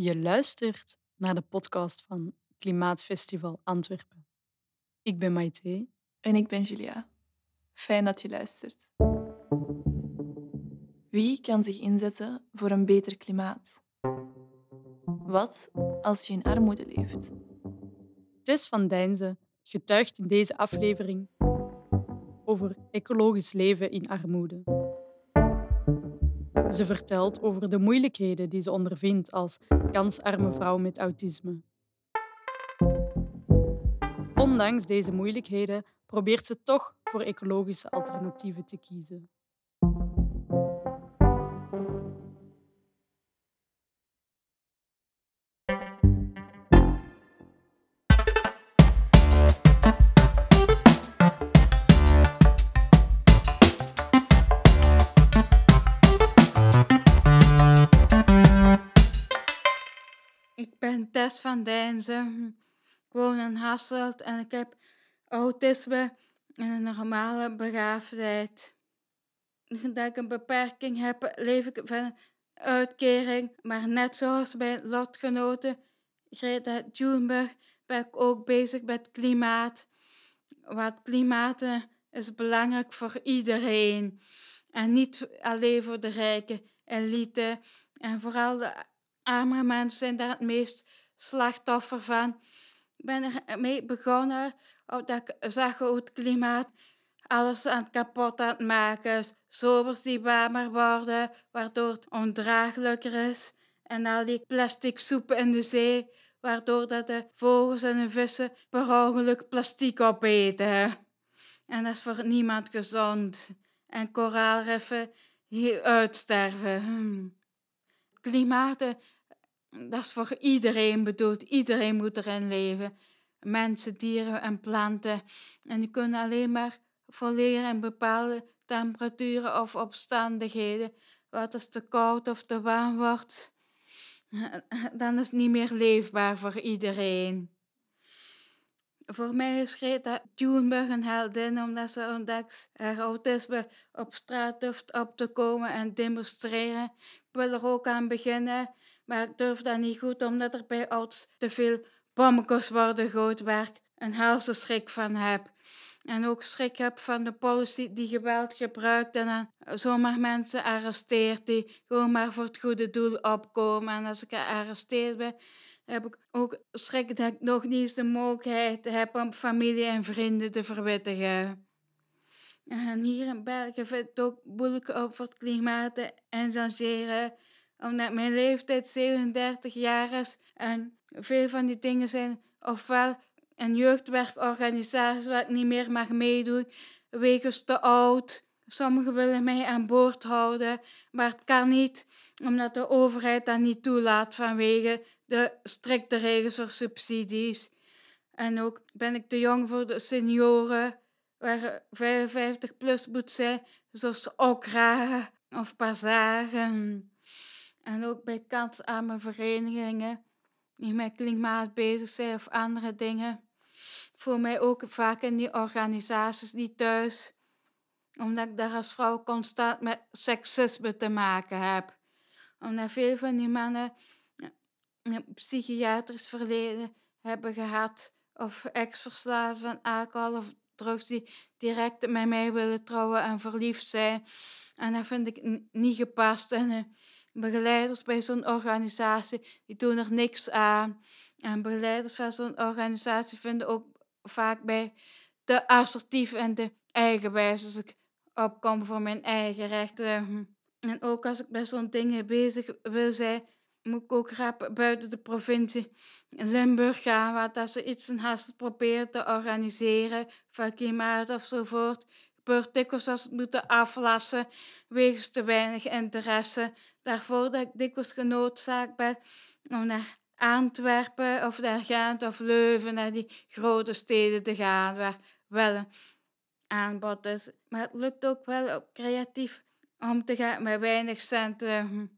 Je luistert naar de podcast van Klimaatfestival Antwerpen. Ik ben Maite. En ik ben Julia. Fijn dat je luistert. Wie kan zich inzetten voor een beter klimaat? Wat als je in armoede leeft? Tess van Dijnzen getuigt in deze aflevering over ecologisch leven in armoede. Ze vertelt over de moeilijkheden die ze ondervindt als kansarme vrouw met autisme. Ondanks deze moeilijkheden probeert ze toch voor ecologische alternatieven te kiezen. Ben Tess van Dijnzen. Ik woon in Hasselt en ik heb autisme en een normale begaafdheid. Dat ik een beperking heb, leef ik van uitkering. Maar net zoals bij lotgenoten Greta Thunberg ben ik ook bezig met klimaat. Wat klimaat is belangrijk voor iedereen. En niet alleen voor de rijke elite. En vooral de arme mensen zijn daar het meest slachtoffer van. Ik ben ermee begonnen omdat ik zag hoe het klimaat alles aan het kapot aan het maken is. Zomers die warmer worden, waardoor het ondraaglijker is. En al die plastic soepen in de zee, waardoor dat de vogels en de vissen per ongeluk plastic opeten. En dat is voor niemand gezond. En koraalriffen die uitsterven. Hm. Klimaat, eh, dat is voor iedereen bedoeld. Iedereen moet erin leven. Mensen, dieren en planten. En die kunnen alleen maar voleren in bepaalde temperaturen of omstandigheden. Wat als te koud of te warm wordt, dan is het niet meer leefbaar voor iedereen. Voor mij is Greta Thunberg een heldin omdat ze ontdekt haar autisme op straat durft op te komen en demonstreren. Ik wil er ook aan beginnen, maar ik durf dat niet goed omdat er bij ouds te veel bommetjes worden gegooid waar ik een helse schrik van heb. En ook schrik heb van de politie die geweld gebruikt en dan zomaar mensen arresteert die gewoon maar voor het goede doel opkomen. En als ik gearresteerd ben, heb ik ook schrik dat ik nog niet eens de mogelijkheid heb om familie en vrienden te verwittigen. En hier in België vind ik het ook moeilijk op voor het klimaat te engageren, omdat mijn leeftijd 37 jaar is en veel van die dingen zijn ofwel een jeugdwerkorganisatie waar ik niet meer mag meedoen, wegens te oud. Sommigen willen mij aan boord houden, maar het kan niet, omdat de overheid dat niet toelaat vanwege de strikte regels voor subsidies. En ook ben ik te jong voor de senioren, waar 55 plus moet zijn, zoals Okra of Pazaren. En ook bij kansarme verenigingen die met klimaat bezig zijn of andere dingen. Voor mij ook vaak in die organisaties niet thuis, omdat ik daar als vrouw constant met seksisme te maken heb. Omdat veel van die mannen een psychiatrisch verleden hebben gehad, of ex-verslaafd van alcohol of drugs die direct met mij willen trouwen en verliefd zijn. En dat vind ik niet gepast. En uh, begeleiders bij zo'n organisatie, die doen er niks aan. En begeleiders van zo'n organisatie vinden ook vaak bij te assertief en te eigenwijs als ik opkom voor mijn eigen rechten. En ook als ik bij zo'n dingen bezig wil zijn, moet ik ook graag buiten de provincie Limburg gaan, waar dat ze iets in Hasselt proberen te organiseren, van klimaat ofzovoort. Gebeurt dikwijls als het moeten aflassen, wegens te weinig interesse. Daarvoor dat ik dikwijls genoodzaakt ben om naar Antwerpen of naar Gent of Leuven, naar die grote steden te gaan, waar wel een aanbod is. Maar het lukt ook wel creatief om te gaan met weinig centen.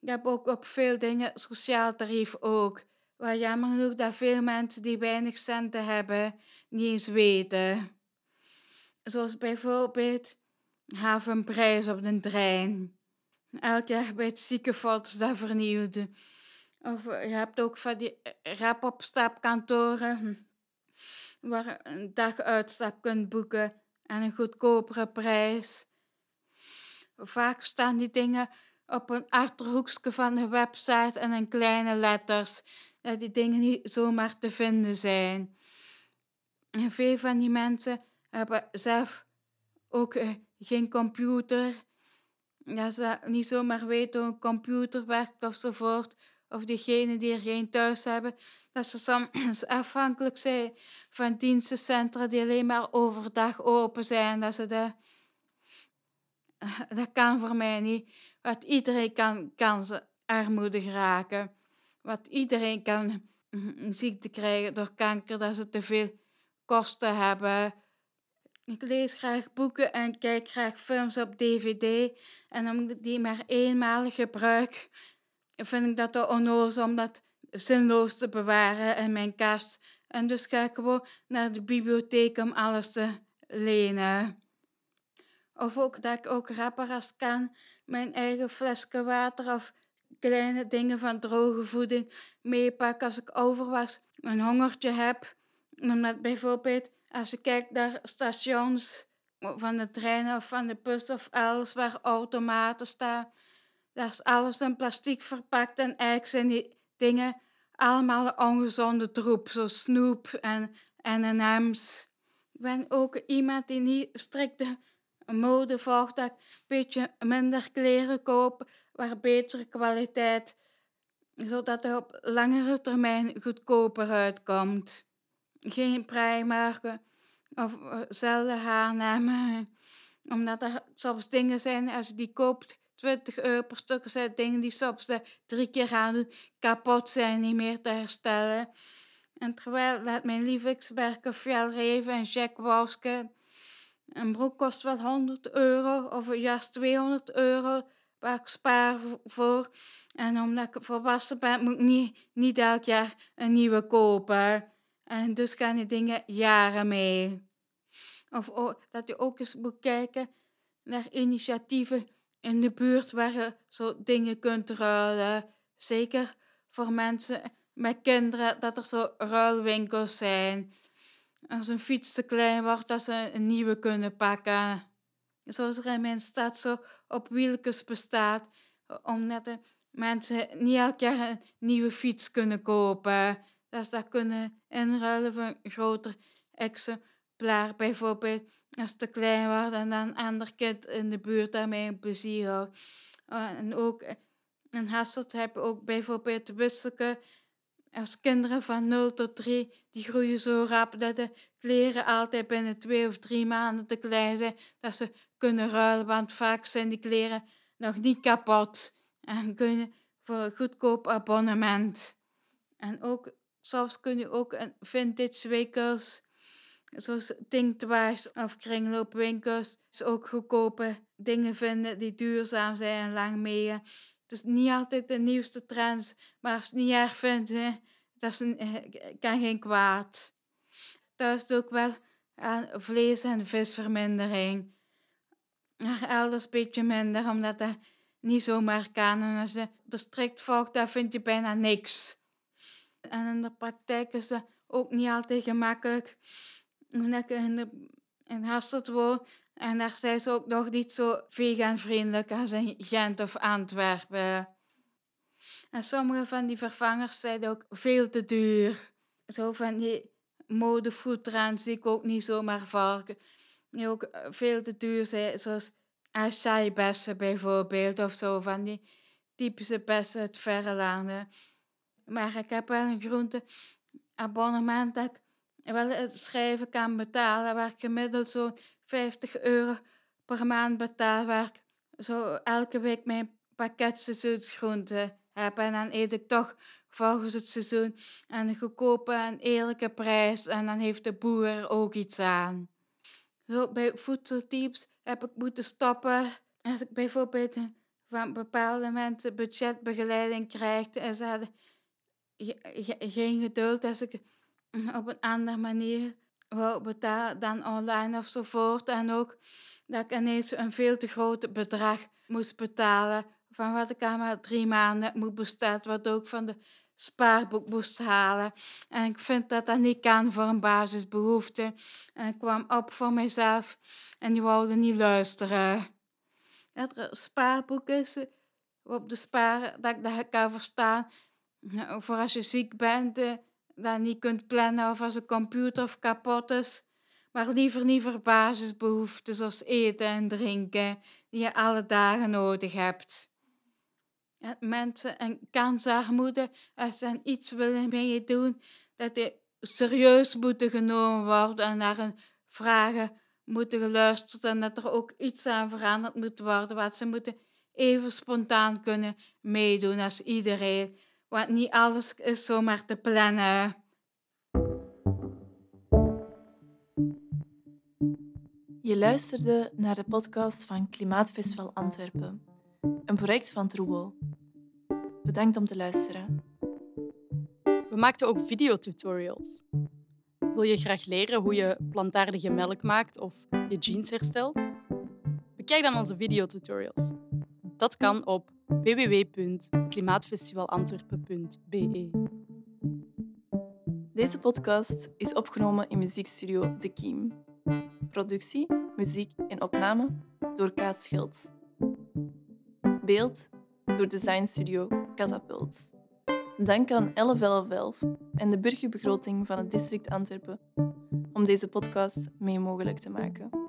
Ik heb ook op veel dingen sociaal tarief ook. Waar jammer genoeg dat veel mensen die weinig centen hebben, niet eens weten. Zoals bijvoorbeeld havenprijs op de trein. Elk jaar bij het ziekenfonds dat vernieuwde. Of je hebt ook van die rap-op-stapkantoren hm, waar een dag uitstap kunt boeken en een goedkopere prijs. Vaak staan die dingen op een achterhoekje van de website en in kleine letters, dat die dingen niet zomaar te vinden zijn. En veel van die mensen hebben zelf ook eh, geen computer. Dat ze niet zomaar weten hoe een computer werkt ofzovoort. Of diegenen die er geen thuis hebben. Dat ze soms afhankelijk zijn van dienstencentra die alleen maar overdag open zijn. Dat, ze de, dat kan voor mij niet. Wat iedereen kan, kan ze armoede geraken. Wat iedereen kan mm, ziekte krijgen door kanker, dat ze te veel kosten hebben. Ik lees graag boeken en kijk graag films op DVD. En ik die maar eenmalig gebruik, vind ik dat onnozel om dat zinloos te bewaren in mijn kast. En dus ga ik gewoon naar de bibliotheek om alles te lenen. Of ook dat ik ook rapper kan mijn eigen flesje water of kleine dingen van droge voeding meepak als ik overwas een hongertje heb. Omdat bijvoorbeeld als je kijkt naar stations van de treinen of van de bus of alles waar automaten staan, daar is alles in plastic verpakt en eigenlijk zijn die dingen allemaal ongezonde troep, zoals snoep en M&M's. Ik ben ook iemand die niet strikte mode volgt, dat ik een beetje minder kleren koop, waar betere kwaliteit, zodat het op langere termijn goedkoper uitkomt. Geen prijmerken of uh, zelden H&M, omdat er soms dingen zijn, als je die koopt, 20 euro per stuk, zijn dingen die soms de drie keer aan doen, kapot zijn, niet meer te herstellen. En terwijl laat mijn lievelingsmerken Fjellreven en Jack Wolfskin een broek kost wel 100 euro of juist 200 euro waar ik spaar voor. En omdat ik volwassen ben, moet ik niet, niet elk jaar een nieuwe kopen. En dus gaan die dingen jaren mee. Of dat je ook eens moet kijken naar initiatieven in de buurt waar je zo dingen kunt ruilen. Zeker voor mensen met kinderen, dat er zo ruilwinkels zijn als een fiets te klein wordt, dat ze een nieuwe kunnen pakken. Zoals er in mijn stad zo op wieltjes bestaat, omdat de mensen niet elk jaar een nieuwe fiets kunnen kopen. Dat ze dat kunnen inruilen voor een groter exemplaar. Bijvoorbeeld als het te klein wordt en dan een ander kind in de buurt daarmee een plezier houdt. En ook in Hasselt heb je ook bijvoorbeeld de wisselke als kinderen van 0 tot 3, die groeien zo rap dat de kleren altijd binnen twee of drie maanden te klein zijn, dat ze kunnen ruilen, want vaak zijn die kleren nog niet kapot en kunnen voor een goedkoop abonnement. En ook, soms kun je ook vintage winkels, zoals Tinktwaars of kringloopwinkels, dus ook goedkope dingen vinden die duurzaam zijn en lang mee het is niet altijd de nieuwste trends, maar als je het niet erg vindt, hè, dat is een, eh, kan geen kwaad. Thuis doe ik wel aan vlees- en visvermindering. Maar elders een beetje minder, omdat dat niet zomaar kan. En als je er strikt volgt, dan vind je bijna niks. En in de praktijk is dat ook niet altijd gemakkelijk. Omdat ik in, de, in Hasselt woon en daar zijn ze ook nog niet zo vegan-vriendelijk als in Gent of Antwerpen. En sommige van die vervangers zijn ook veel te duur. Zo van die modefoodtrends zie ik ook niet zomaar varken. Die ook eh, veel te duur zijn, zoals acai-bessen bijvoorbeeld, of zo van die typische bessen uit verre landen. Maar ik heb wel een groenteabonnement dat ik wel het schrijven kan betalen, waar ik gemiddeld zo'n 50 euro per maand betaal, waar ik zo elke week mijn pakket seizoensgroenten heb. En dan eet ik toch volgens het seizoen een goedkope en eerlijke prijs. En dan heeft de boer er ook iets aan. Zo bij voedseltips heb ik moeten stoppen. Als ik bijvoorbeeld van bepaalde mensen budgetbegeleiding krijg en ze hadden geen geduld als ik op een andere manier wou betalen dan online ofzovoort. En ook dat ik ineens een veel te groot bedrag moest betalen van wat ik maar drie maanden moet bestellen, wat ook van de spaarboek moest halen. En ik vind dat dat niet kan voor een basisbehoefte. En ik kwam op voor mezelf en die wilde niet luisteren. Het spaarboek is eh, op de sparen dat ik dat kan verstaan. Nou, voor als je ziek bent, eh, dat niet kunt plannen of als een computer of kapot is. Maar liever niet voor basisbehoeften zoals eten en drinken, die je alle dagen nodig hebt mensen en kansarmoede, als ze iets willen mee doen, dat die serieus moeten genomen worden en naar hun vragen moeten geluisterd en dat er ook iets aan veranderd moet worden, wat ze moeten even spontaan kunnen meedoen als iedereen. Want niet alles is zomaar te plannen. Je luisterde naar de podcast van Klimaatfestival Antwerpen, een project van Troebel. Bedankt om te luisteren. We maakten ook videotutorials. Wil je graag leren hoe je plantaardige melk maakt of je jeans herstelt? Bekijk dan onze videotutorials. Dat kan op www.klimaatfestivalantwerpen.be. Deze podcast is opgenomen in muziekstudio De Kiem. Productie, muziek en opname door Kaat Schild. Beeld door Design Studio Catapult. Dank aan 1111 en de burgerbegroting van het district Antwerpen om deze podcast mee mogelijk te maken.